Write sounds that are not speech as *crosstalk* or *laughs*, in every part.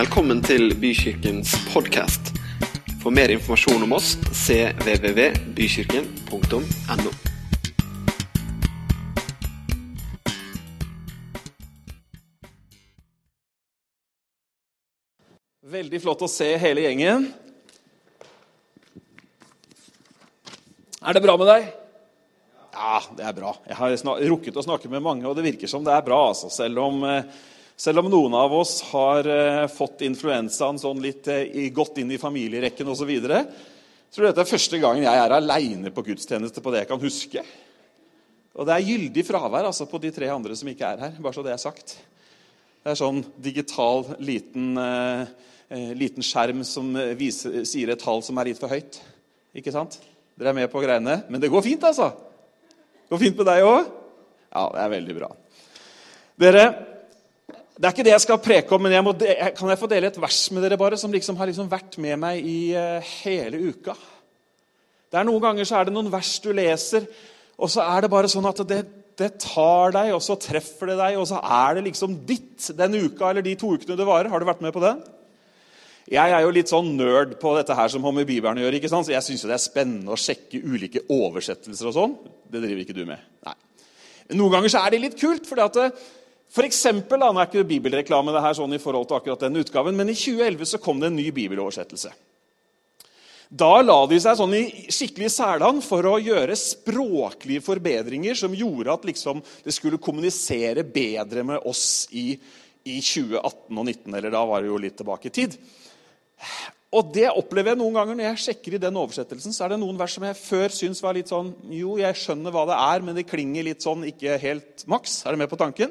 Velkommen til Bykirkens podkast. For mer informasjon om oss cvvvbykirken.no. Veldig flott å se hele gjengen. Er det bra med deg? Ja, det er bra. Jeg har rukket å snakke med mange, og det virker som det er bra. Altså. Selv, om, eh, selv om noen av oss har uh, fått influensaen sånn litt uh, godt inn i familierekken osv., videre, så dette er første gangen jeg er aleine på gudstjeneste på det jeg kan huske. Og det er gyldig fravær altså, på de tre andre som ikke er her. bare så Det er sagt. Det er sånn digital, liten, uh, liten skjerm som viser, sier et tall som er litt for høyt. Ikke sant? Dere er med på greiene. Men det går fint, altså. Det Går fint med deg òg? Ja, det er veldig bra. Dere, Det er ikke det jeg skal preke om, men jeg må, kan jeg få dele et vers med dere bare, som liksom har liksom vært med meg i uh, hele uka? Det er Noen ganger så er det noen vers du leser, og så er det bare sånn at det, det tar deg, og så treffer det deg, og så er det liksom ditt den uka eller de to ukene det varer. Har du vært med på det? Jeg er jo litt sånn nerd på dette her som har med Bibelen å gjøre. ikke sant? Så Jeg syns det er spennende å sjekke ulike oversettelser og sånn. Det driver ikke du med. Nei. Noen ganger så er det litt kult. fordi at eh, for eksempel, Nå er ikke bibelreklame det her sånn i forhold til akkurat den utgaven, men i 2011 så kom det en ny bibeloversettelse. Da la de seg sånn i skikkelig særland for å gjøre språklige forbedringer som gjorde at liksom, det skulle kommunisere bedre med oss i, i 2018 og 2019. Eller da var det jo litt tilbake i tid. Og det opplever jeg noen ganger når jeg sjekker i den oversettelsen. så er det noen vers som jeg før syns var litt sånn Jo, jeg skjønner hva det er, men det klinger litt sånn ikke helt maks. Er du med på tanken?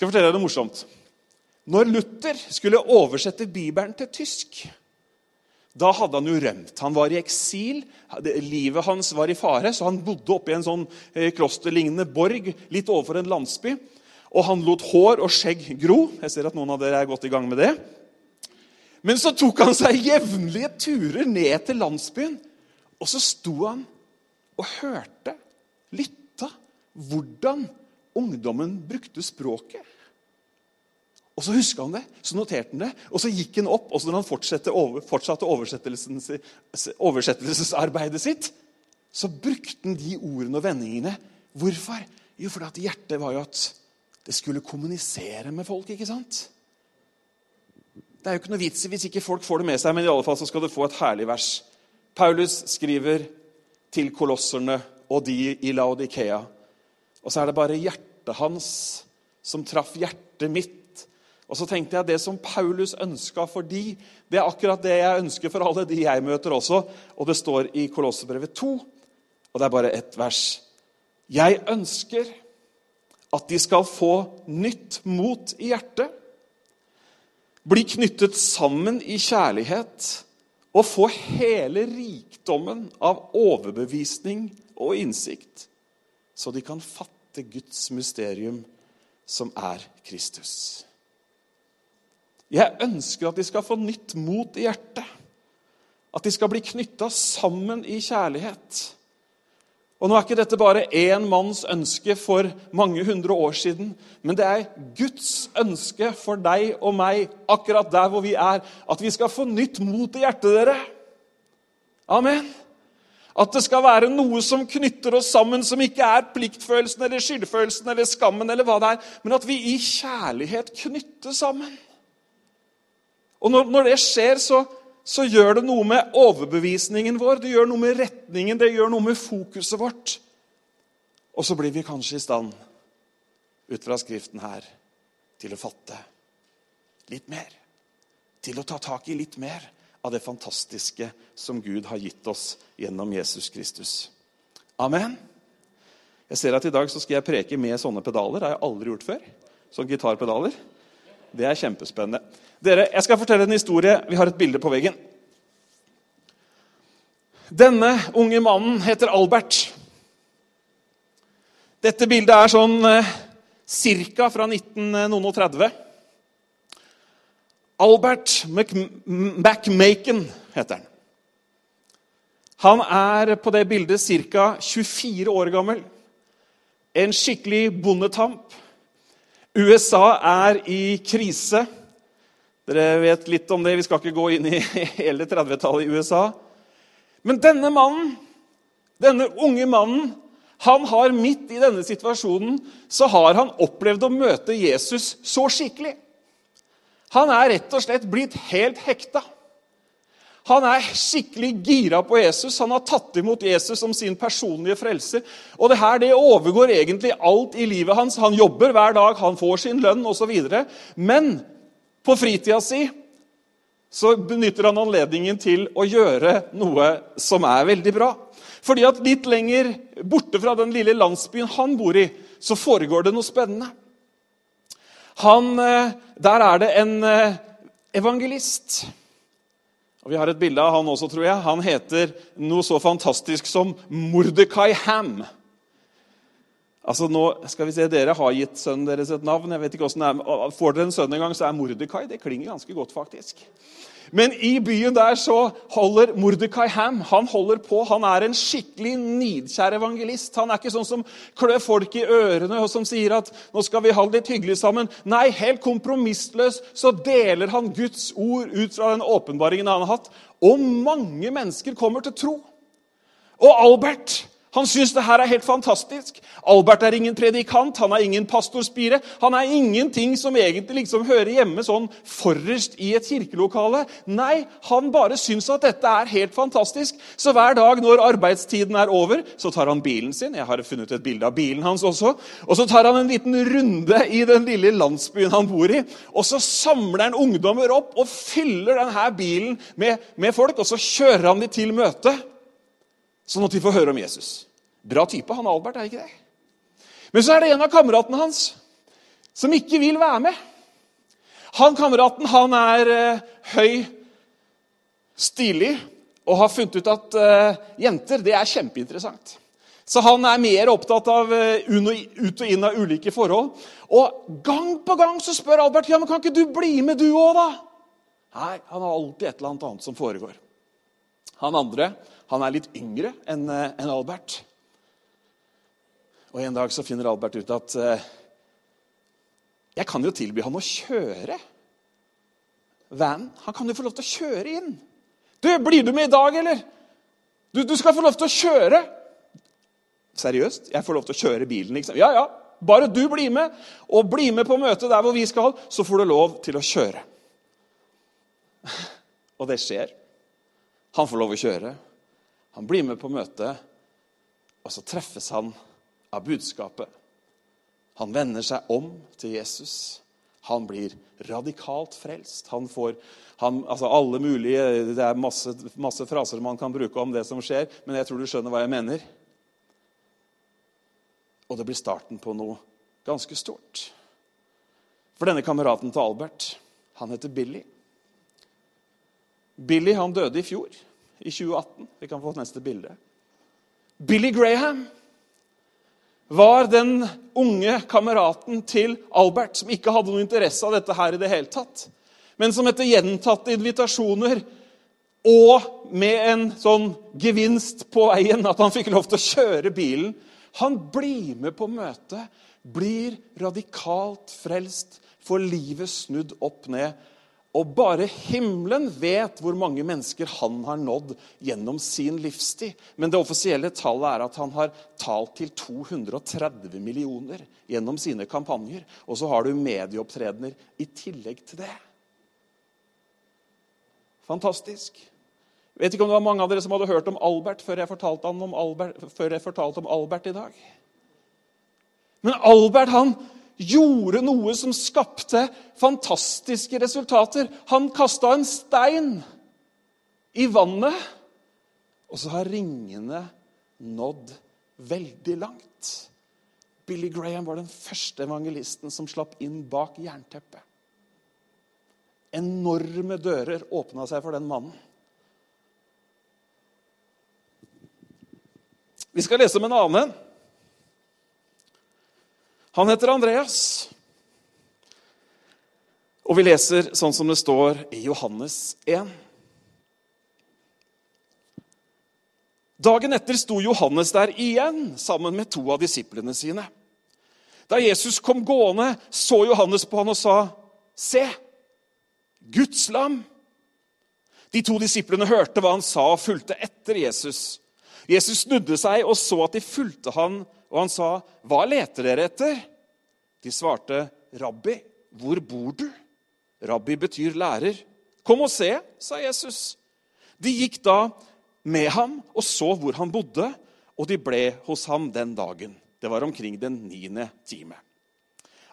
Skal fortelle deg noe morsomt. Når Luther skulle oversette Bibelen til tysk, da hadde han jo rømt. Han var i eksil. Livet hans var i fare, så han bodde oppe i en sånn eh, klosterlignende borg litt overfor en landsby. Og han lot hår og skjegg gro. Jeg ser at noen av dere er godt i gang med det. Men så tok han seg jevnlige turer ned til landsbyen. Og så sto han og hørte, lytta, hvordan ungdommen brukte språket. Og Så huska han det, så noterte han det, og så gikk han opp. Og så når han fortsatte, over, fortsatte oversettelsesarbeidet sitt, så brukte han de ordene og vendingene. Hvorfor? Jo, fordi hjertet var jo at det skulle kommunisere med folk. ikke sant? Det er jo ikke noe vits hvis ikke folk får det med seg, men i alle fall så skal du få et herlig vers. Paulus skriver til kolosserne og de i Laodikea. Og så er det bare hjertet hans som traff hjertet mitt. Og så tenkte jeg at det som Paulus ønska for de, det er akkurat det jeg ønsker for alle de jeg møter også. Og det står i Kolossebrevet 2, og det er bare ett vers. Jeg ønsker at de skal få nytt mot i hjertet bli knyttet sammen i kjærlighet og få hele rikdommen av overbevisning og innsikt, så de kan fatte Guds mysterium, som er Kristus. Jeg ønsker at de skal få nytt mot i hjertet. At de skal bli knytta sammen i kjærlighet. Og Nå er ikke dette bare én manns ønske for mange hundre år siden, men det er Guds ønske for deg og meg akkurat der hvor vi er. At vi skal få nytt mot i hjertet, dere. Amen. At det skal være noe som knytter oss sammen, som ikke er pliktfølelsen eller skyldfølelsen eller skammen, eller hva det er, men at vi i kjærlighet knytter sammen. Og når, når det skjer, så, så gjør det noe med overbevisningen vår, det gjør noe med retningen, det gjør noe med fokuset vårt. Og så blir vi kanskje i stand, ut fra Skriften her, til å fatte litt mer. Til å ta tak i litt mer av det fantastiske som Gud har gitt oss gjennom Jesus Kristus. Amen. Jeg ser at I dag så skal jeg preke med sånne pedaler. Det har jeg aldri gjort før. Sånne gitarpedaler. Det er kjempespennende. Dere, Jeg skal fortelle en historie. Vi har et bilde på veggen. Denne unge mannen heter Albert. Dette bildet er sånn eh, ca. fra 1930. Albert McMaken heter han. Han er på det bildet ca. 24 år gammel. En skikkelig bondetamp. USA er i krise. Dere vet litt om det. Vi skal ikke gå inn i *laughs* hele 30-tallet i USA. Men denne mannen, denne unge mannen, han har midt i denne situasjonen så har han opplevd å møte Jesus så skikkelig. Han er rett og slett blitt helt hekta. Han er skikkelig gira på Jesus. Han har tatt imot Jesus som sin personlige frelser. Og det her det overgår egentlig alt i livet hans. Han jobber hver dag, han får sin lønn osv. Men på fritida si så benytter han anledningen til å gjøre noe som er veldig bra. Fordi at litt lenger borte fra den lille landsbyen han bor i, så foregår det noe spennende. Han, eh, der er det en eh, evangelist. Og Vi har et bilde av han også, tror jeg. Han heter noe så fantastisk som Mordekai Ham. Altså nå, skal vi se, Dere har gitt sønnen deres et navn. jeg vet ikke hvordan det er. Får dere en sønn en gang, så er Mordekai. Det klinger ganske godt, faktisk. Men i byen der så holder Mordekai Ham han holder på. Han er en skikkelig nidkjær evangelist. Han er ikke sånn som klør folk i ørene og som sier at nå skal vi ha det litt hyggelig sammen. Nei, helt kompromissløs så deler han Guds ord ut fra den åpenbaringen han har hatt. Og mange mennesker kommer til tro. Og Albert han syns det her er helt fantastisk. Albert er ingen predikant, han er ingen pastorspire. Han er ingenting som egentlig liksom hører hjemme sånn forrest i et kirkelokale. Nei, han bare syns at dette er helt fantastisk. Så hver dag når arbeidstiden er over, så tar han bilen sin. Jeg har funnet et bilde av bilen hans også. Og så tar han en liten runde i den lille landsbyen han bor i. Og så samler han ungdommer opp og fyller denne bilen med, med folk, og så kjører han dem til møtet sånn at vi får høre om Jesus. Bra type, han Albert, er ikke det? Men så er det en av kameratene hans som ikke vil være med. Han kameraten han er eh, høy, stilig og har funnet ut at eh, jenter det er kjempeinteressant. Så han er mer opptatt av uh, ut og inn av ulike forhold. Og gang på gang så spør Albert ja, men kan ikke du bli med, du òg, da? Nei, han har alltid et eller annet annet som foregår. Han andre han er litt yngre enn eh, en Albert. Og En dag så finner Albert ut at eh, jeg kan jo tilby han å kjøre vanen. Han kan jo få lov til å kjøre inn. Du, Blir du med i dag, eller? Du, du skal få lov til å kjøre. Seriøst? Jeg får lov til å kjøre bilen, liksom? Ja, ja. Bare du blir med, og blir med på møtet der hvor vi skal, så får du lov til å kjøre. *laughs* Og det skjer. Han får lov å kjøre. Han blir med på møtet, og så treffes han av budskapet. Han vender seg om til Jesus. Han blir radikalt frelst. Han får han, altså alle mulige, Det er masse, masse, fraser man kan bruke om det som skjer, men jeg tror du skjønner hva jeg mener. Og det blir starten på noe ganske stort. For denne kameraten til Albert, han heter Billy. Billy han døde i fjor i 2018. Vi kan få neste bilde. Billy Graham var den unge kameraten til Albert som ikke hadde noe interesse av dette her i det hele tatt, men som etter gjentatte invitasjoner og med en sånn gevinst på veien, at han fikk lov til å kjøre bilen Han blir med på møtet, blir radikalt frelst, får livet snudd opp ned og bare himmelen vet hvor mange mennesker han har nådd gjennom sin livstid. Men det offisielle tallet er at han har talt til 230 millioner gjennom sine kampanjer. Og så har du medieopptredener i tillegg til det. Fantastisk. Jeg vet ikke om det var mange av dere som hadde hørt om Albert før jeg fortalte om Albert, jeg fortalte om Albert i dag. Men Albert han gjorde noe som skapte fantastiske resultater. Han kasta en stein i vannet, og så har ringene nådd veldig langt. Billy Graham var den første evangelisten som slapp inn bak jernteppet. Enorme dører åpna seg for den mannen. Vi skal lese om en annen. Han heter Andreas. Og vi leser sånn som det står i Johannes 1. Dagen etter sto Johannes der igjen sammen med to av disiplene sine. Da Jesus kom gående, så Johannes på han og sa, 'Se, Guds lam. De to disiplene hørte hva han sa, og fulgte etter Jesus. Jesus snudde seg og så at de fulgte han, og han sa, 'Hva leter dere etter?' De svarte, 'Rabbi, hvor bor du?' Rabbi betyr lærer. 'Kom og se', sa Jesus. De gikk da med ham og så hvor han bodde, og de ble hos ham den dagen. Det var omkring den niende time.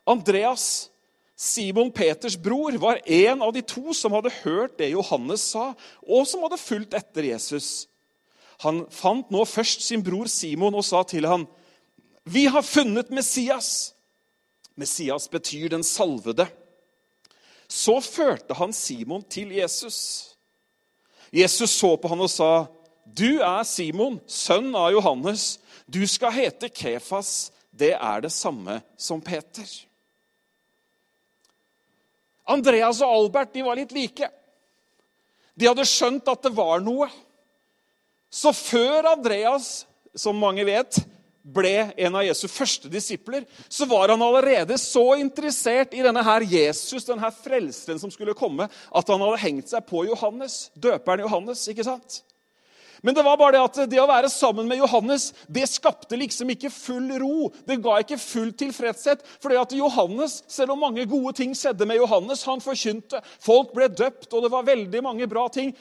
Andreas, Simon Peters bror, var en av de to som hadde hørt det Johannes sa, og som hadde fulgt etter Jesus. Han fant nå først sin bror Simon og sa til ham, 'Vi har funnet Messias.' Messias betyr den salvede. Så førte han Simon til Jesus. Jesus så på han og sa, 'Du er Simon, sønn av Johannes. Du skal hete Kefas.' Det er det samme som Peter. Andreas og Albert de var litt like. De hadde skjønt at det var noe. Så før Andreas, som mange vet, ble en av Jesu første disipler, så var han allerede så interessert i denne her Jesus, denne her frelseren som skulle komme, at han hadde hengt seg på Johannes, døperen Johannes. ikke sant? Men det var bare det at det å være sammen med Johannes det skapte liksom ikke full ro. Det ga ikke full tilfredshet. For det at Johannes, selv om mange gode ting skjedde med Johannes, han forkynte, folk ble døpt, og det var veldig mange bra ting,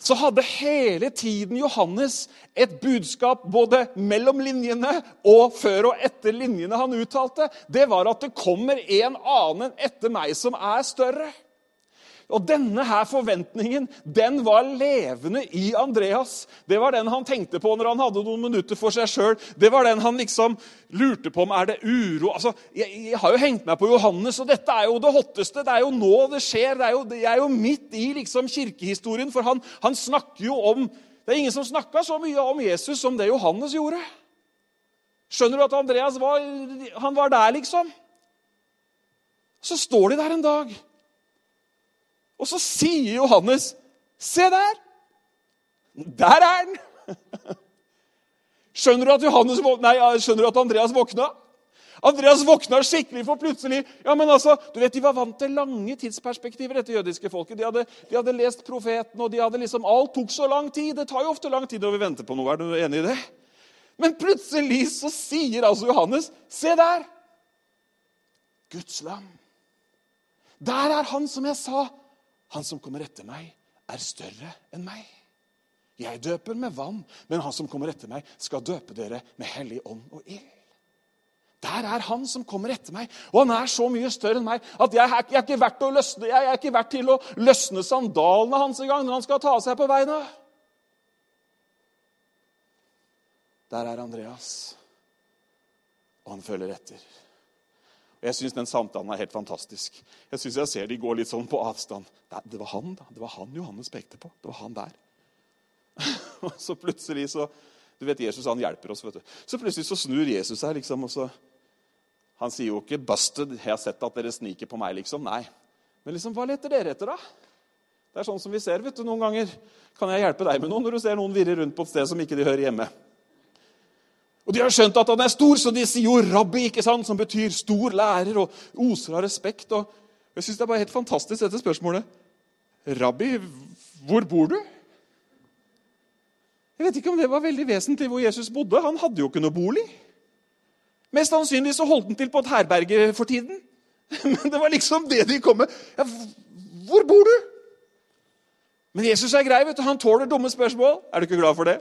så hadde hele tiden Johannes et budskap både mellom linjene og før og etter linjene han uttalte. Det var at det kommer en annen etter meg som er større. Og denne her forventningen den var levende i Andreas. Det var den han tenkte på når han hadde noen minutter for seg sjøl. Det var den han liksom lurte på om er det uro Altså, jeg, jeg, har jo hengt meg på Johannes, og dette er jo det hotteste. Det er jo nå det skjer. Det er jo, jeg er jo midt i liksom kirkehistorien, for han, han snakker jo om Det er ingen som snakka så mye om Jesus som det Johannes gjorde. Skjønner du at Andreas var, han var der, liksom? Så står de der en dag. Og så sier Johannes, 'Se der! Der er den!' *laughs* Skjønner du at, Johannes, nei, skjønner du at Andreas våkna? Andreas våkna skikkelig, for plutselig ja, men altså, du vet, De var vant til lange tidsperspektiver, dette jødiske folket. De hadde, de hadde lest profeten, og de hadde liksom, alt tok så lang tid. Det tar jo ofte lang tid når vi venter på noe. Er du enig i det? Men plutselig så sier altså Johannes, 'Se der! Guds lam.' Der er han som jeg sa han som kommer etter meg, er større enn meg. Jeg døper med vann, men han som kommer etter meg, skal døpe dere med hellig ånd og ild. Der er han som kommer etter meg, og han er så mye større enn meg at jeg er, jeg er, ikke, løsne, jeg er ikke verdt til å løsne sandalene hans engang når han skal ta seg på beina. Der er Andreas, og han følger etter. Og Jeg syns den samtalen er helt fantastisk. Jeg synes jeg ser de går litt sånn på avstand. Det var han da. Det var han Johannes pekte på. Det var han der. *laughs* Og så plutselig så Du vet, Jesus han hjelper oss. vet du. Så plutselig så snur Jesus seg, liksom, og så Han sier jo ikke 'busted', 'jeg har sett at dere sniker på meg', liksom. Nei. Men liksom, hva leter dere etter, da? Det er sånn som vi ser vet du, noen ganger. Kan jeg hjelpe deg med noe når du ser noen virre rundt på et sted som ikke de hører hjemme? Og De har skjønt at han er stor, så de sier jo 'rabbi', ikke sant, som betyr stor lærer og oser av respekt. Og jeg synes Det er bare helt fantastisk, dette spørsmålet. 'Rabbi, hvor bor du?' Jeg vet ikke om det var veldig vesentlig hvor Jesus bodde. Han hadde jo ikke noe bolig. Mest sannsynlig så holdt han til på et herberge for tiden. *laughs* Men det var liksom det de kom med. Ja, 'Hvor bor du?' Men Jesus er grei. vet du. Han tåler dumme spørsmål. Er du ikke glad for det?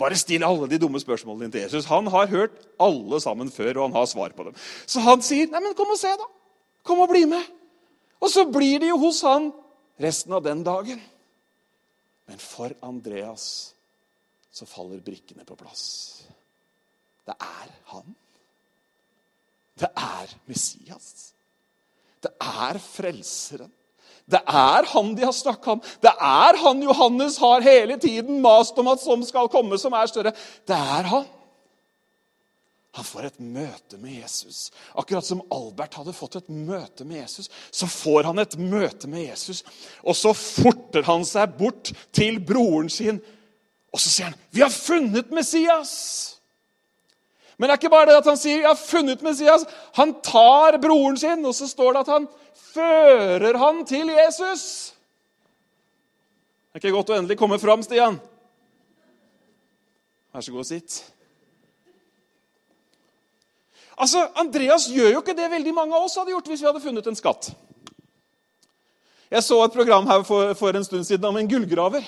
Bare still alle de dumme spørsmålene dine til Jesus. Han har hørt alle sammen før, og han har svar på dem. Så han sier, 'Nei, men kom og se, da. Kom og bli med.' Og så blir de jo hos han resten av den dagen. Men for Andreas så faller brikkene på plass. Det er han. Det er Messias. Det er Frelseren. Det er han de har snakka om. Det er han Johannes har hele tiden mast om at som skal komme, som er større. Det er han. Han får et møte med Jesus. Akkurat som Albert hadde fått et møte med Jesus, så får han et møte med Jesus. Og så forter han seg bort til broren sin, og så sier han, 'Vi har funnet Messias'. Men det er ikke bare det at han sier 'jeg har funnet Messias'. Han tar broren sin, og så står det at han fører han til Jesus. Det er ikke godt å endelig komme fram, Stian. Vær så god, sitt. Altså, Andreas gjør jo ikke det veldig mange av oss hadde gjort hvis vi hadde funnet en skatt. Jeg så et program her for, for en stund siden om en gullgraver.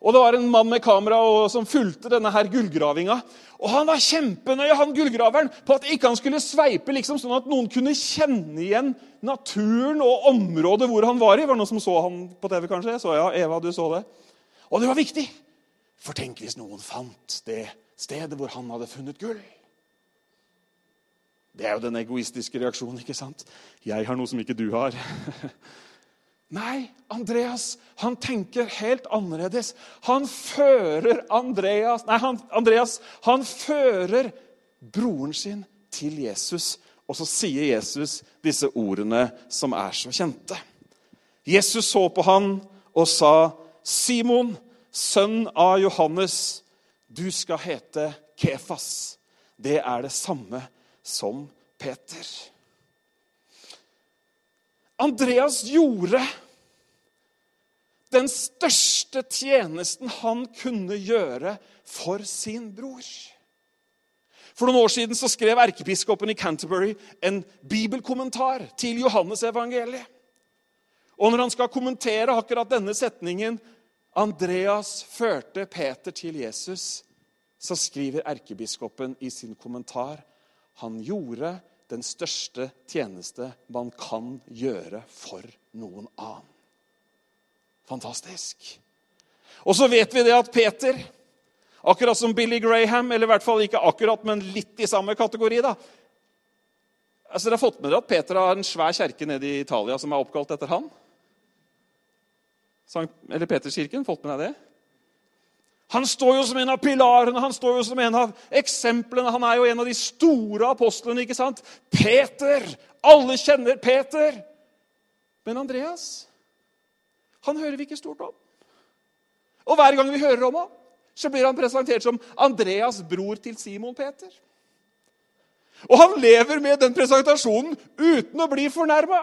Og Det var en mann med kamera og, som fulgte denne her gullgravinga. Og Han var kjempenøye han gullgraveren, på at ikke han skulle sveipe liksom sånn at noen kunne kjenne igjen naturen og området hvor han var i. Var det noen som så han på TV, kanskje? Så ja, Eva, du så det. Og det var viktig. For tenk hvis noen fant det stedet hvor han hadde funnet gull. Det er jo den egoistiske reaksjonen, ikke sant? Jeg har noe som ikke du har. *laughs* Nei, Andreas han tenker helt annerledes. Han fører Andreas Nei, han, Andreas han fører broren sin til Jesus. Og så sier Jesus disse ordene som er så kjente. Jesus så på han og sa, 'Simon, sønn av Johannes, du skal hete Kefas.' Det er det samme som Peter. Andreas gjorde den største tjenesten han kunne gjøre for sin bror. For noen år siden så skrev erkebiskopen i Canterbury en bibelkommentar til Johannes evangeliet. Og når han skal kommentere akkurat denne setningen 'Andreas førte Peter til Jesus', så skriver erkebiskopen i sin kommentar han gjorde den største tjeneste man kan gjøre for noen annen. Fantastisk. Og så vet vi det at Peter, akkurat som Billy Graham, eller i hvert fall ikke akkurat, men litt i samme kategori da, Altså, Dere har fått med dere at Peter har en svær kjerke nede i Italia som er oppkalt etter han? Sankt, eller Peterskirken? Fått med deg det? Han står jo som en av pilarene, han står jo som en av eksemplene. Han er jo en av de store apostlene. ikke sant? Peter! Alle kjenner Peter. Men Andreas, han hører vi ikke stort om. Og hver gang vi hører om ham, så blir han presentert som Andreas' bror til Simon Peter. Og han lever med den presentasjonen uten å bli fornærma.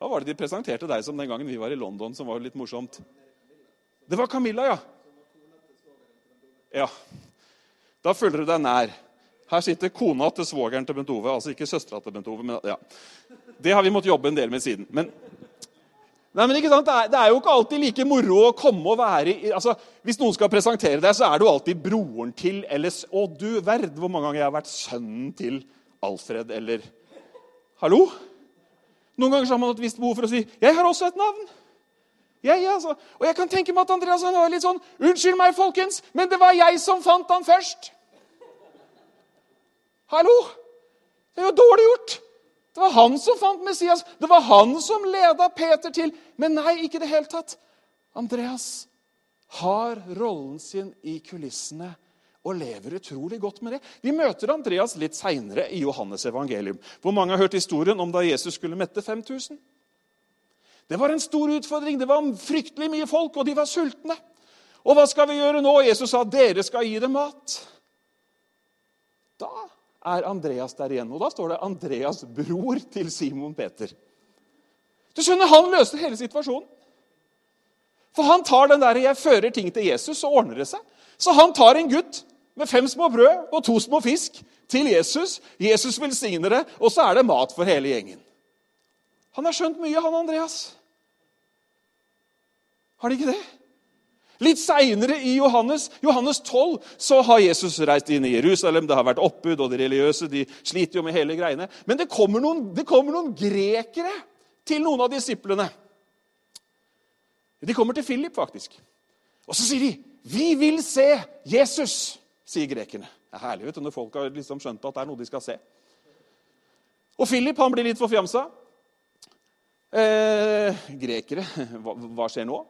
Hva var det de presenterte deg som den gangen vi var i London, som var litt morsomt? Det var Camilla, ja. Ja. Da føler du deg nær. Her sitter kona til svogeren til Bent Ove. Altså ikke søstera til Bent Ove. men ja. Det har vi måttet jobbe en del med siden. Men, nei, men ikke sant? Det er, det, er, jo ikke alltid like moro å komme og være i altså, Hvis noen skal presentere deg, så er du alltid broren til eller Å, du verd hvor mange ganger jeg har vært sønnen til Alfred eller Hallo? Noen ganger har man et visst behov for å si 'Jeg har også et navn'. Ja, altså. Og jeg kan tenke meg at Andreas han var litt sånn 'Unnskyld meg, folkens, men det var jeg som fant han først.' Hallo? Det er jo dårlig gjort. Det var han som fant Messias. Det var han som leda Peter til Men nei, ikke i det hele tatt. Andreas har rollen sin i kulissene og lever utrolig godt med det. Vi møter Andreas litt seinere i Johannes evangelium. Hvor mange har hørt historien om da Jesus skulle mette 5000? Det var en stor utfordring. Det var fryktelig mye folk, og de var sultne. Og hva skal vi gjøre nå? Jesus sa dere skal gi dem mat. Da er Andreas der igjen. Og da står det Andreas, bror til Simon Peter. Du skjønner, Han løste hele situasjonen. For han tar den der 'jeg fører ting til Jesus', så ordner det seg. Så han tar en gutt med fem små brød og to små fisk til Jesus. Jesus velsigner det, og så er det mat for hele gjengen. Han har skjønt mye, han Andreas. Har de ikke det? Litt seinere i Johannes, Johannes 12 så har Jesus reist inn i Jerusalem. Det har vært oppbud, og de religiøse de sliter jo med hele greiene. Men det kommer, noen, det kommer noen grekere til noen av disiplene. De kommer til Philip, faktisk. Og så sier de, 'Vi vil se Jesus', sier grekerne. Det er herlig vet du, når folk har liksom skjønt at det er noe de skal se. Og Philip han blir litt forfjamsa. Eh, grekere, hva, hva skjer nå?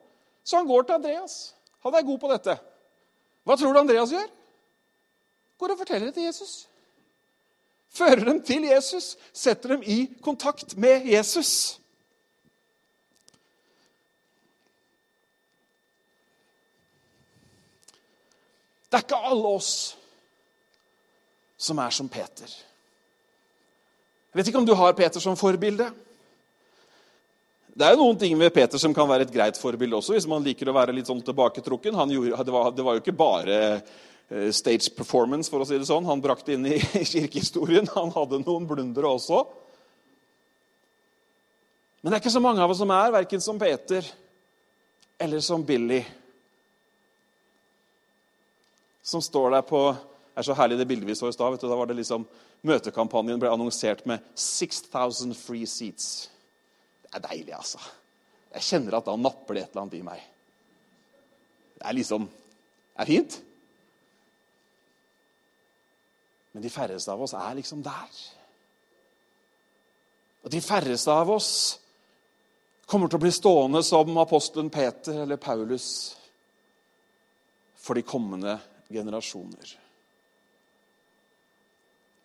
Så han går til Andreas. Han er god på dette. Hva tror du Andreas gjør? Går og forteller det til Jesus. Fører dem til Jesus, setter dem i kontakt med Jesus. Det er ikke alle oss som er som Peter. Jeg vet ikke om du har Peter som forbilde. Det er jo noen ting med Peter som kan være et greit forbilde også, hvis man liker å være litt sånn tilbaketrukken. Gjorde, det, var, det, var, jo ikke bare eh, stage performance, for å si det sånn. Han brakte inn i *laughs* kirkehistorien. Han hadde noen blundere også. Men det er ikke så mange av oss som er verken som Peter eller som Billy. Som står der på Det er så herlig det bildet vi så i stad. Da var det liksom Møtekampanjen ble annonsert med 6000 free seats. Det er deilig, altså. Jeg kjenner at da napper det et eller annet i meg. Det er liksom Det er fint. Men de færreste av oss er liksom der. Og de færreste av oss kommer til å bli stående som apostelen Peter eller Paulus for de kommende generasjoner.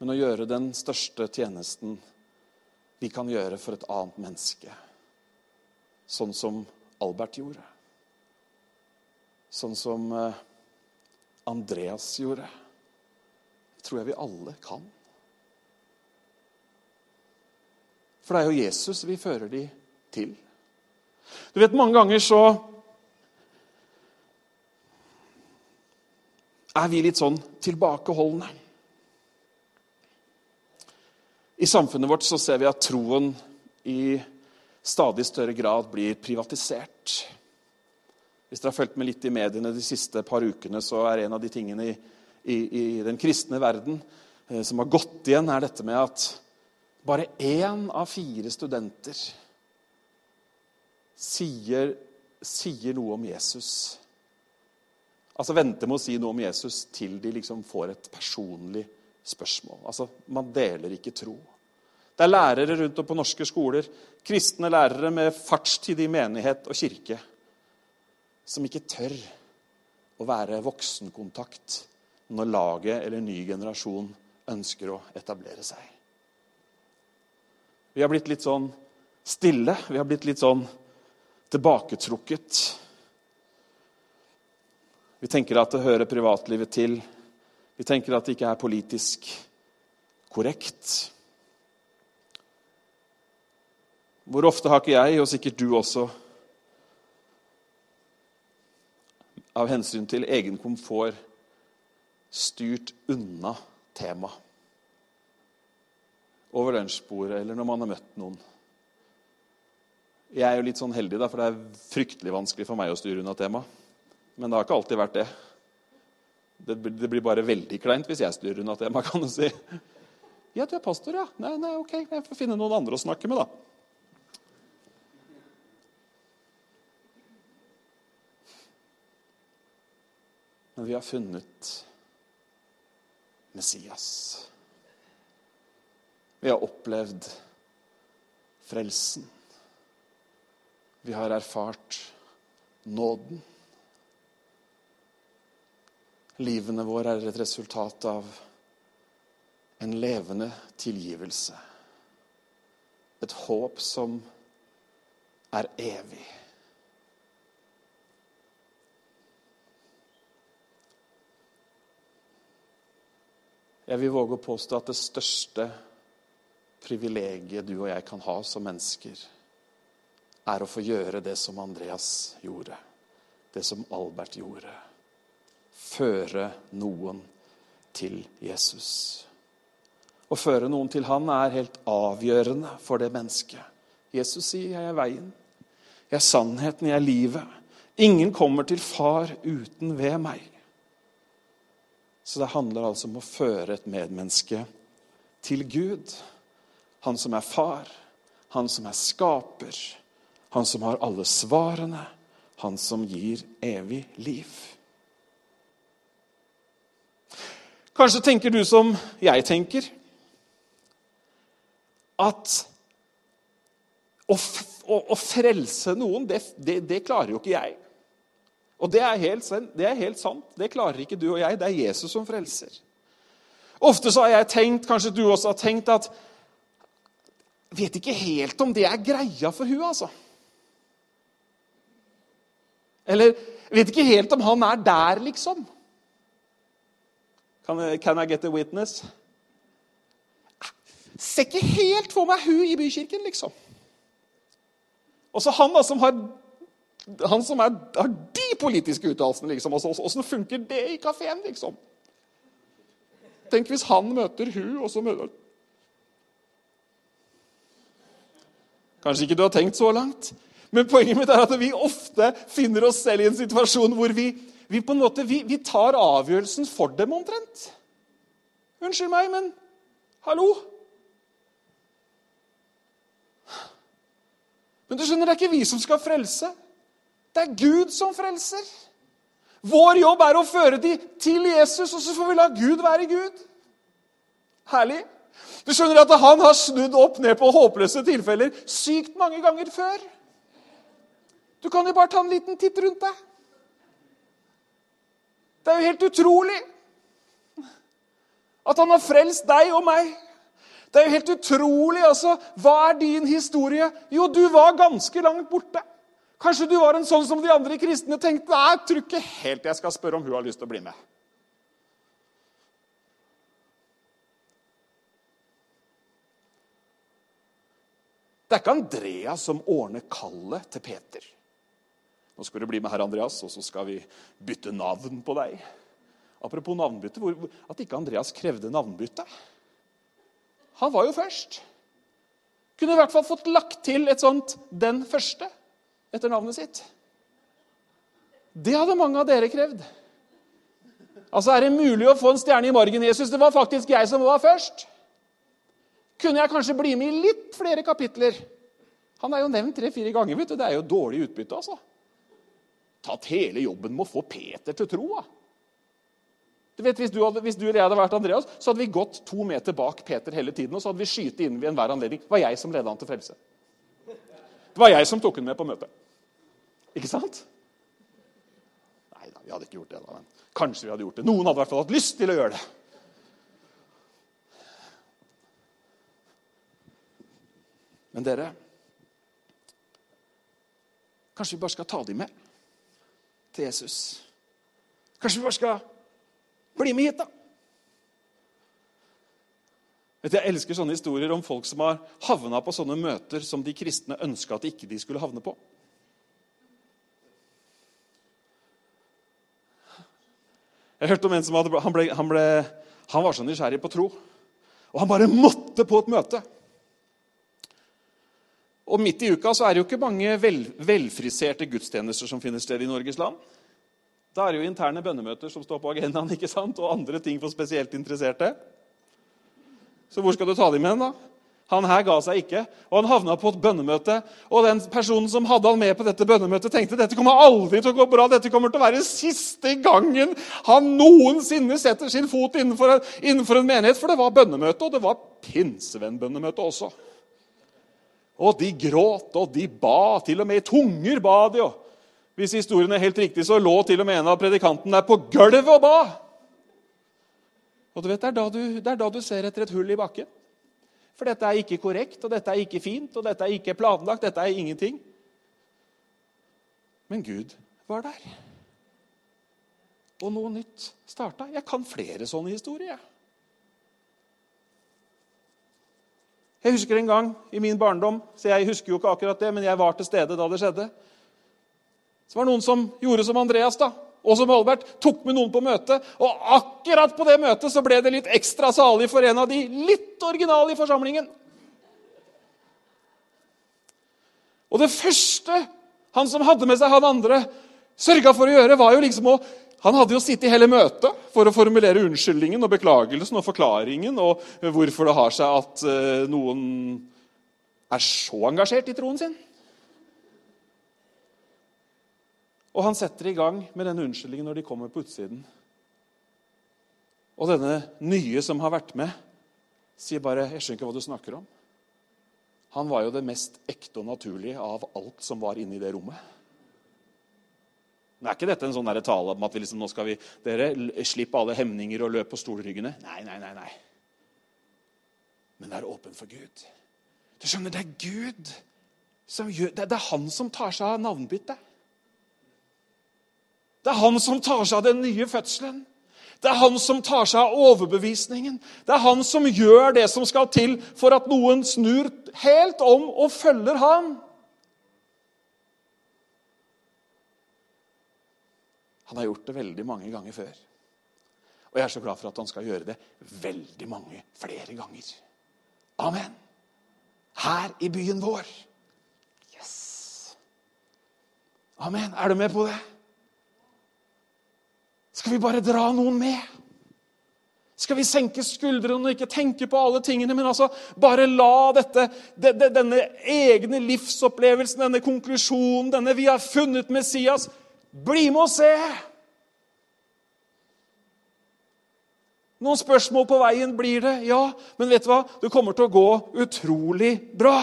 Men å gjøre den største tjenesten vi kan gjøre for et annet menneske. Sånn som Albert gjorde. Sånn som eh, Andreas gjorde. Det tror jeg vi alle kan. For det er jo Jesus vi fører de til. Du vet, Mange ganger så er vi litt sånn tilbakeholdne. I samfunnet vårt så ser vi at troen i stadig større grad blir privatisert. Hvis dere har fulgt med litt i mediene de siste par ukene, så er en av de tingene i, i, i den kristne verden eh, som har gått igjen, er dette med at bare én av fire studenter sier, sier noe om Jesus. Altså venter med å si noe om Jesus til de liksom får et personlig spørsmål. Altså, Man deler ikke tro. Det er lærere rundt om på norske skoler, kristne lærere med fartstid i menighet og kirke, som ikke tør å være voksenkontakt når laget eller ny generasjon ønsker å etablere seg. Vi har blitt litt sånn stille. Vi har blitt litt sånn tilbaketrukket. Vi tenker at det hører privatlivet til. Vi tenker at det ikke er politisk korrekt. Hvor ofte har ikke jeg, og sikkert du også, av hensyn til egen komfort, styrt unna tema over lunsjbordet eller når man har møtt noen. Jeg er jo litt sånn heldig, da, for det er fryktelig vanskelig for meg å styre unna tema. Men det har ikke alltid vært det. Det, det blir bare veldig kleint hvis jeg styrer unna temaet, kan du si. Ja, du er pastor, ja. Nei, nei, ok, jeg får finne noen andre å snakke med, da. Men vi har funnet Messias. Vi har opplevd frelsen. Vi har erfart nåden. Livene våre er et resultat av en levende tilgivelse. Et håp som er evig. Jeg vil våge å påstå at det største privilegiet du og jeg kan ha som mennesker, er å få gjøre det som Andreas gjorde, det som Albert gjorde føre noen til Jesus. Å føre noen til han er helt avgjørende for det mennesket. Jesus sier, 'Jeg er veien, jeg er sannheten, jeg er livet'. Ingen kommer til far uten ved meg. Så det handler altså om å føre et medmenneske til Gud. Han som er far, han som er skaper, han som har alle svarene, han som gir evig liv. Kanskje tenker du som jeg tenker, at å, å, å frelse noen, det, det, det, klarer jo ikke jeg. Og det er, helt, det er helt sant. Det klarer ikke du og jeg. Det er Jesus som frelser. Ofte så har jeg tenkt, kanskje du også har tenkt, at Vet ikke helt om det er greia for hun, altså. Eller vet ikke helt om han er der, liksom. Can can I get a witness? Ser ikke helt for meg hun i bykirken, liksom. Og så han da som har han som er, har de politiske uttalelsene, liksom. Åssen funker det i kafeen, liksom? Tenk hvis han møter hun, og så møter Kanskje ikke du har tenkt så langt, men poenget mitt er at vi ofte finner oss selv i en situasjon hvor vi, vi på en måte, vi, vi tar avgjørelsen for dem omtrent. Unnskyld meg, men hallo? Men du skjønner, det er ikke vi som skal frelse. Det er Gud som frelser. Vår jobb er å føre dem til Jesus, og så får vi la Gud være Gud. Herlig. Du skjønner at han har snudd opp ned på håpløse tilfeller sykt mange ganger før. Du kan jo bare ta en liten titt rundt deg. Det er jo helt utrolig at han har frelst deg og meg. Det er jo helt utrolig. altså. Hva er din historie? Jo, du var ganske langt borte. Kanskje du var en sånn som de andre kristne tenkte Nei, jeg tror ikke helt jeg skal spørre om hun har lyst til å bli med. Det er ikke Andreas som ordner kallet til Peter. Nå skal du bli med herr Andreas, og så skal vi bytte navn på deg. Apropos navnbytte, hvor, at ikke Andreas krevde navnbytte. Han var jo først. Kunne i hvert fall fått lagt til et sånt 'den første' etter navnet sitt. Det hadde mange av dere krevd. Altså, Er det mulig å få en stjerne i margen, Jesus? Det var faktisk jeg som var først. Kunne jeg kanskje bli med i litt flere kapitler? Han er jo nevnt tre-fire ganger. vet du. Det er jo dårlig utbytte. altså. Tatt hele jobben med å få Peter til tro. Du vet, hvis du, hadde, hvis du, eller jeg hadde vært Andreas, så hadde vi gått to meter bak Peter hele tiden. Og så hadde vi skyte inn ved enhver anledning. Det var jeg som ledet han til frelse. Det var jeg som tok han med på møtet. Ikke sant? Nei da, vi hadde ikke gjort det. da, men Kanskje vi hadde gjort det. Noen hadde i hvert fall hatt lyst til å gjøre det. Men dere Kanskje vi bare skal ta dem med til Jesus? Kanskje vi bare skal bli med hit, da? Vet du, Jeg elsker sånne historier om folk som har havna på sånne møter som de kristne ønska at ikke de skulle havne på. Jeg hørte om en som hadde, han, ble, han, ble, han var så nysgjerrig på tro. Og han bare måtte på et møte. Og midt i uka så er det jo ikke mange vel, velfriserte gudstjenester som finner sted i Norges land. Da er det jo interne bønnemøter som står på agendaen, ikke sant? og andre ting for spesielt interesserte. Så hvor skal du ta dem med, da? Han her ga seg ikke, og han havna på et bønnemøte. Og den personen som hadde han med på dette bønnemøtet, tenkte dette kommer aldri til å gå bra. Dette kommer til å være siste gangen han noensinne setter sin fot innenfor en, innenfor en menighet. For det var bønnemøte, og det var pinsevennbønnemøte også. Og de gråt, og de ba. Til og med i tunger ba de. Og hvis historien er helt riktig, så lå til og med en av predikantene der på gulvet og ba. Og du vet, det er, du, det er da du ser etter et hull i bakken. For dette er ikke korrekt, og dette er ikke fint, og dette er ikke planlagt. Dette er ingenting. Men Gud var der. Og noe nytt starta. Jeg kan flere sånne historier. Jeg husker en gang i min barndom, så jeg husker jo ikke akkurat det, men jeg var til stede da det skjedde. Så var det noen som gjorde som Andreas. da og som Albert, tok med noen på møte. Og akkurat på det møtet så ble det litt ekstra salig for en av de litt originale i forsamlingen. Og det første han som hadde med seg han andre, sørga for å gjøre, var jo liksom å Han hadde jo sittet i hele møtet for å formulere unnskyldningen og beklagelsen og forklaringen og hvorfor det har seg at eh, noen er så engasjert i troen sin. Og han setter i gang med denne unnskyldningen når de kommer på utsiden. Og denne nye som har vært med, sier bare 'Jeg skjønner ikke hva du snakker om'. Han var jo det mest ekte og naturlige av alt som var inne i det rommet. Men er ikke dette en sånn tale om at vi liksom, nå skal vi dere slippe alle hemninger og løpe på stolryggene? Nei, nei, nei. nei. Men det er åpent for Gud. Du skjønner, Det er Gud som gjør, det er han som tar seg av navnbyttet. Det er han som tar seg av den nye fødselen. Det er han som tar seg av overbevisningen. Det er han som gjør det som skal til for at noen snur helt om og følger han. Han har gjort det veldig mange ganger før. Og jeg er så glad for at han skal gjøre det veldig mange flere ganger. Amen. Her i byen vår. Yes. Amen. Er du med på det? Skal vi bare dra noen med? Skal vi senke skuldrene og ikke tenke på alle tingene, men altså bare la dette, denne egne livsopplevelsen, denne konklusjonen, denne 'vi har funnet Messias' Bli med og se! Noen spørsmål på veien blir det, ja. Men vet du hva? Det kommer til å gå utrolig bra.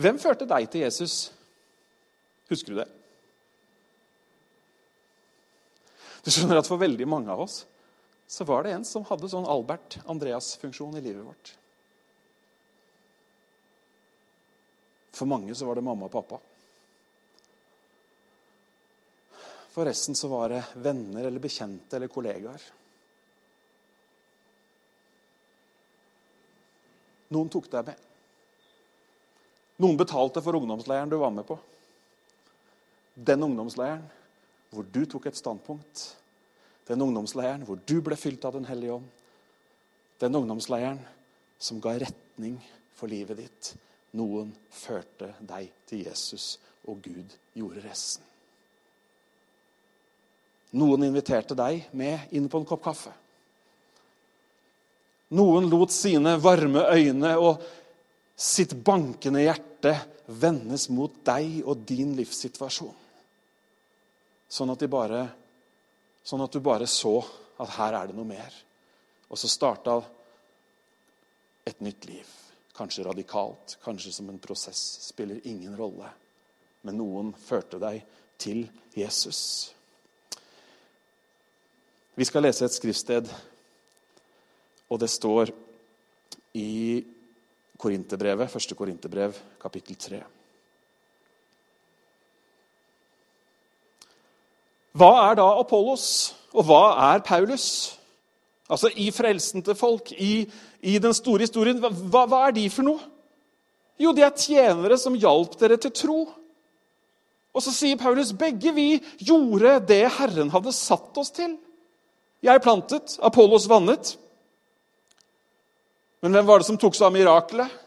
Hvem førte deg til Jesus? Husker du det? Du skjønner at For veldig mange av oss så var det en som hadde sånn Albert Andreas-funksjon i livet vårt. For mange så var det mamma og pappa. For resten så var det venner eller bekjente eller kollegaer. Noen tok deg med. Noen betalte for ungdomsleiren du var med på. Den ungdomsleiren hvor du tok et standpunkt. Den ungdomsleiren hvor du ble fylt av Den hellige ånd. Den ungdomsleiren som ga retning for livet ditt. Noen førte deg til Jesus, og Gud gjorde resten. Noen inviterte deg med inn på en kopp kaffe. Noen lot sine varme øyne og sitt bankende hjerte vendes mot deg og din livssituasjon. Sånn at, bare, sånn at du bare så at her er det noe mer. Og så starta et nytt liv. Kanskje radikalt, kanskje som en prosess. Spiller ingen rolle. Men noen førte deg til Jesus. Vi skal lese et skriftsted, og det står i Korinterbrevet, første Korinterbrev, kapittel 3. Hva er da Apollos, og hva er Paulus? Altså i frelsen til folk, i, i den store historien. Hva, hva, er de for noe? Jo, de er tjenere som hjalp dere til tro. Og så sier Paulus begge vi gjorde det Herren hadde satt oss til. Jeg plantet, Apollos vannet. Men hvem var det som tok seg av mirakelet?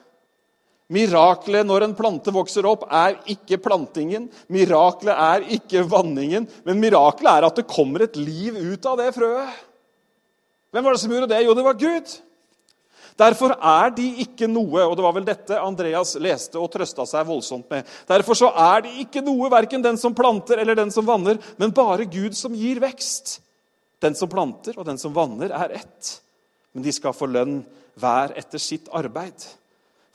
Mirakelet når en plante vokser opp, er ikke plantingen. Mirakelet er ikke vanningen. Men mirakelet er at det kommer et liv ut av det frøet. Hvem var det som gjorde det? Jo, det var Gud. Derfor er de ikke noe, og det var vel dette Andreas leste og trøsta seg voldsomt med. Derfor så er de ikke noe, verken den som planter eller den som vanner, men bare Gud som gir vekst. Den som planter og den som vanner, er ett. Men de skal få lønn hver etter sitt arbeid.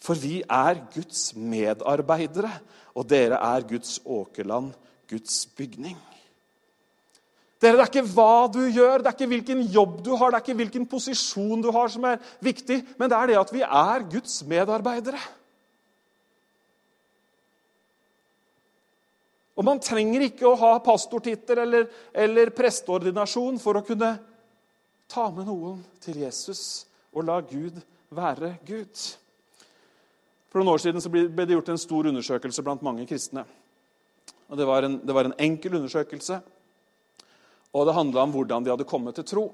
For vi er Guds medarbeidere, og dere er Guds åkerland, Guds bygning. Dere, Det er ikke hva du gjør, det er ikke hvilken jobb du har, det er ikke hvilken posisjon du har som er viktig, men det er det at vi er Guds medarbeidere. Og man trenger ikke å ha pastortittel eller, eller presteordinasjon for å kunne ta med noen til Jesus og la Gud være Gud. For noen år siden ble det gjort en stor undersøkelse blant mange kristne. Og det, var en, det var en enkel undersøkelse, og det handla om hvordan de hadde kommet til tro.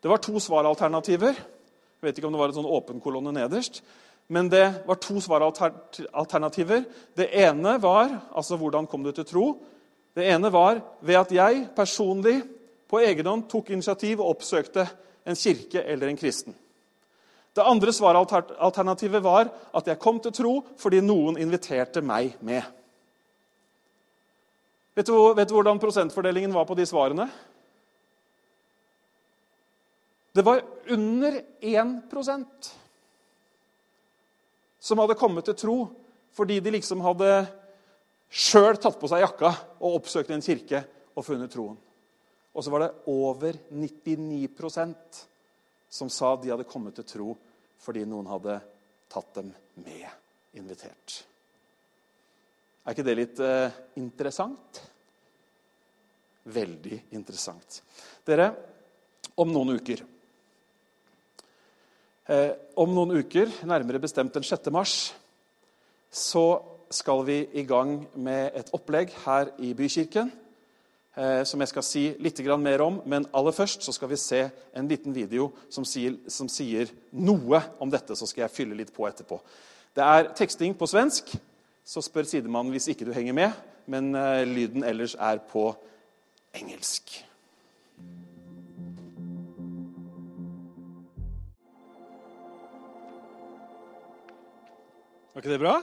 Det var to svaralternativer. Jeg vet ikke om det var en sånn åpen kolonne nederst. Men det var to svaralternativer. Det ene var altså hvordan kom du til tro? Det ene var ved at jeg personlig på egen hånd tok initiativ og oppsøkte en kirke eller en kristen. Det andre svaralternativet var at jeg kom til tro fordi noen inviterte meg med. Vet du, vet du hvordan prosentfordelingen var på de svarene? Det var under 1% som hadde kommet til tro fordi de liksom hadde sjøl tatt på seg jakka og oppsøkt en kirke og funnet troen. Og så var det over 99% som sa de hadde kommet til tro fordi noen hadde tatt dem med, invitert. Er ikke det litt eh, interessant? Veldig interessant. Dere, om noen uker eh, Om noen uker, nærmere bestemt den 6. mars, så skal vi i gang med et opplegg her i Bykirken eh, som jeg skal si litt mer om. Men aller først så skal vi se en liten video som sier, som sier noe om dette. Så skal jeg fylle litt på etterpå. Det er teksting på svensk. Så spør sidemannen hvis ikke du henger med. Men eh, lyden ellers er på engelsk. Var ikke det bra?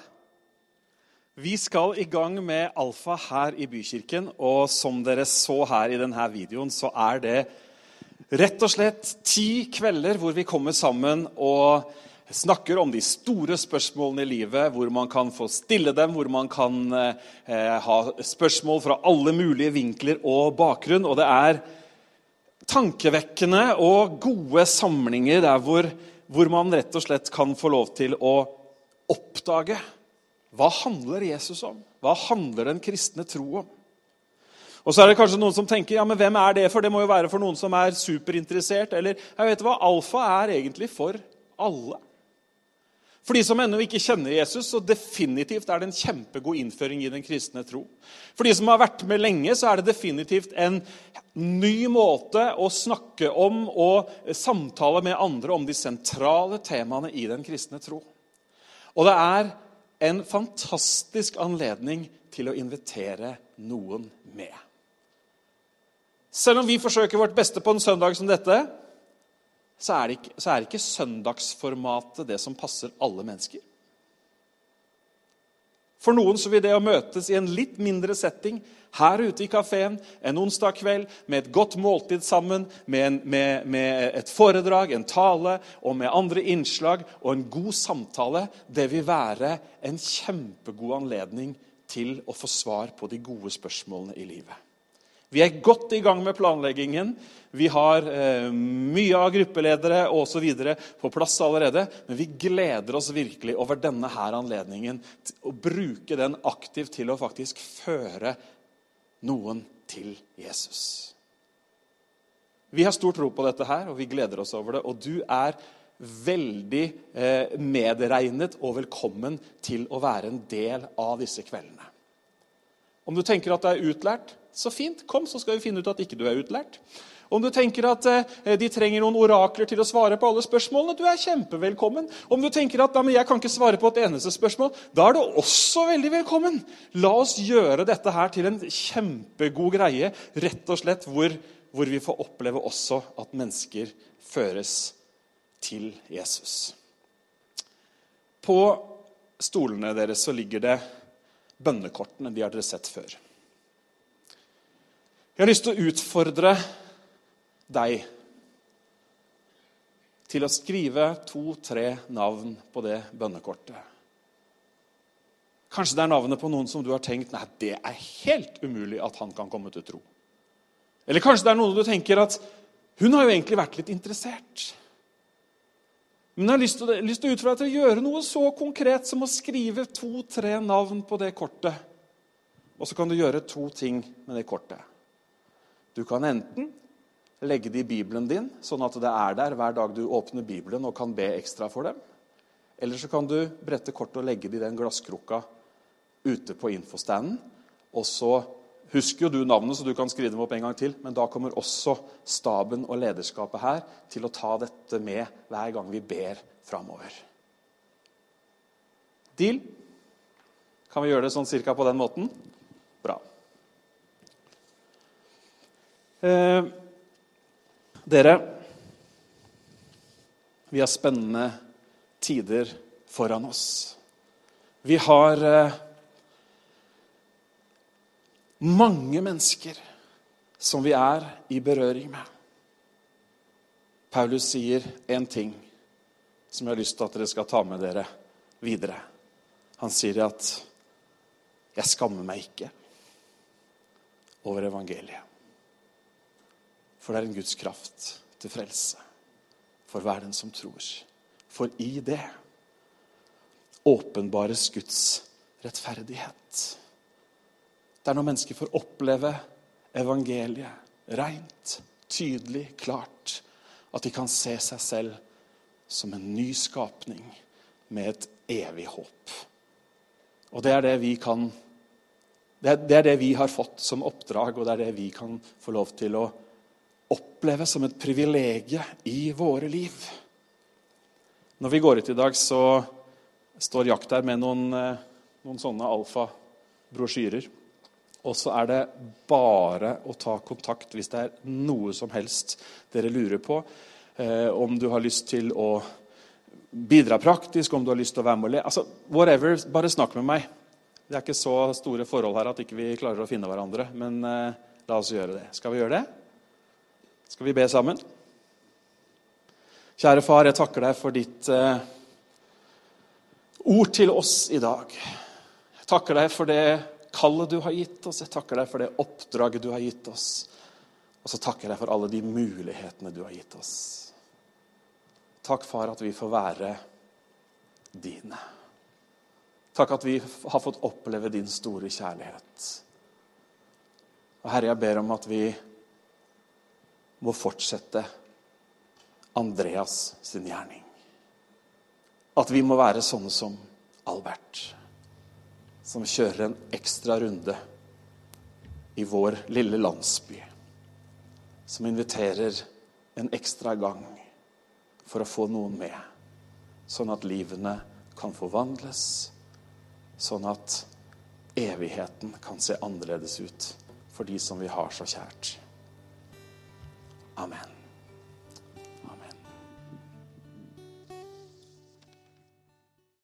Vi skal i gang med Alfa her i Bykirken. Og som dere så her i denne videoen, så er det rett og slett ti kvelder hvor vi kommer sammen og snakker om de store spørsmålene i livet, hvor man kan få stille dem, hvor man kan eh, ha spørsmål fra alle mulige vinkler og bakgrunn. Og det er tankevekkende og gode samlinger der hvor, hvor man rett og slett kan få lov til å oppdage hva handler Jesus om? Hva handler den kristne tro om? Og så er det kanskje noen som tenker ja, men hvem er det for? Det må jo være for noen som er superinteressert. Eller jeg vet hva, alfa er egentlig for alle. For de som ennå ikke kjenner Jesus, så definitivt er det en kjempegod innføring i den kristne tro. For de som har vært med lenge, så er det definitivt en ny måte å snakke om og samtale med andre om de sentrale temaene i den kristne tro. Og det er en fantastisk anledning til å invitere noen med. Selv om vi forsøker vårt beste på en søndag som dette, så er, ikke, så er ikke søndagsformatet det som passer alle mennesker. For noen så vil det å møtes i en litt mindre setting her ute i kafeen en onsdag kveld med et godt måltid sammen, med, en, med, med, et foredrag, en tale og med andre innslag og en god samtale, det vil være en kjempegod anledning til å få svar på de gode spørsmålene i livet. Vi er godt i gang med planleggingen. Vi har eh, mye av gruppeledere og osv. på plass allerede. Men vi gleder oss virkelig over denne her anledningen til å bruke den aktivt til å faktisk føre noen til Jesus. Vi har stor tro på dette her, og vi gleder oss over det. Og du er veldig eh, medregnet og velkommen til å være en del av disse kveldene. Om du tenker at du er utlært, så fint. Kom, så skal vi finne ut at ikke du er utlært. Om du tenker at eh, de trenger noen orakler til å svare på alle spørsmålene, du er kjempevelkommen. Om du tenker at jeg kan ikke svare på et eneste spørsmål, da er du også veldig velkommen. La oss gjøre dette her til en kjempegod greie, rett og slett hvor, hvor vi får oppleve også at mennesker føres til Jesus. På stolene deres så ligger det bønnekortene. De har dere sett før. Jeg har lyst til å utfordre deg til å skrive to-tre navn på det bønnekortet. Kanskje det er navnet på noen som du har tenkt nei, det er helt umulig at han kan komme til tro. Eller kanskje det er noen du tenker at hun har jo egentlig vært litt interessert. Men jeg har lyst til, lyst til å utfordre deg til å gjøre noe så konkret som å skrive to-tre navn på det kortet. Og så kan du gjøre to ting med det kortet. Du kan enten legge det i Bibelen din, sånn at det er der hver dag du åpner Bibelen og kan be ekstra for dem. Eller så kan du brette kortet og legge det i den glasskrukka ute på infostanden. Og så husker jo du navnet, så du kan skrive dem opp en gang til. Men da kommer også staben og lederskapet her til å ta dette med hver gang vi ber framover. Deal? Kan vi gjøre det sånn cirka på den måten? Bra. Eh, dere, vi har spennende tider foran oss. Vi har eh, mange mennesker som vi er i berøring med. Paulus sier én ting som jeg har lyst til at dere skal ta med dere videre. Han sier at 'jeg skammer meg ikke over evangeliet'. For det er en Guds kraft til frelse for hver den som tror. For i det åpenbares Guds rettferdighet. Det er når mennesker får oppleve evangeliet rent, tydelig, klart. At de kan se seg selv som en ny skapning med et evig håp. Og det er det vi kan det er, det vi har fått som oppdrag, og det er det vi kan få lov til å oppleve som et privilegium i våre liv. Når vi går ut i dag, så står Jakt der med noen, eh, noen sånne alfa-brosjyrer. Og så er det bare å ta kontakt hvis det er noe som helst dere lurer på. Eh, om du har lyst til å bidra praktisk, om du har lyst til å være med og le. Altså, whatever, bare snakk med meg. Det er ikke så store forhold her at ikke vi ikke klarer å finne hverandre. Men eh, la oss gjøre det. Skal vi gjøre det? Skal vi be sammen? Kjære far, jeg takker deg for ditt eh, ord til oss i dag. Jeg takker deg for det kallet du har gitt oss. Jeg takker deg for det oppdraget du har gitt oss. Og så takker jeg deg for alle de mulighetene du har gitt oss. Takk, far, at vi får være dine. Takk at vi har fått oppleve din store kjærlighet. Og Herre, jeg ber om at vi må fortsette Andreas sin gjerning. At vi må være sånne som Albert, som kjører en ekstra runde i vår lille landsby. Som inviterer en ekstra gang for å få noen med, sånn at livene kan forvandles sånn at evigheten kan se annerledes ut for de som vi har så kjært. Amen.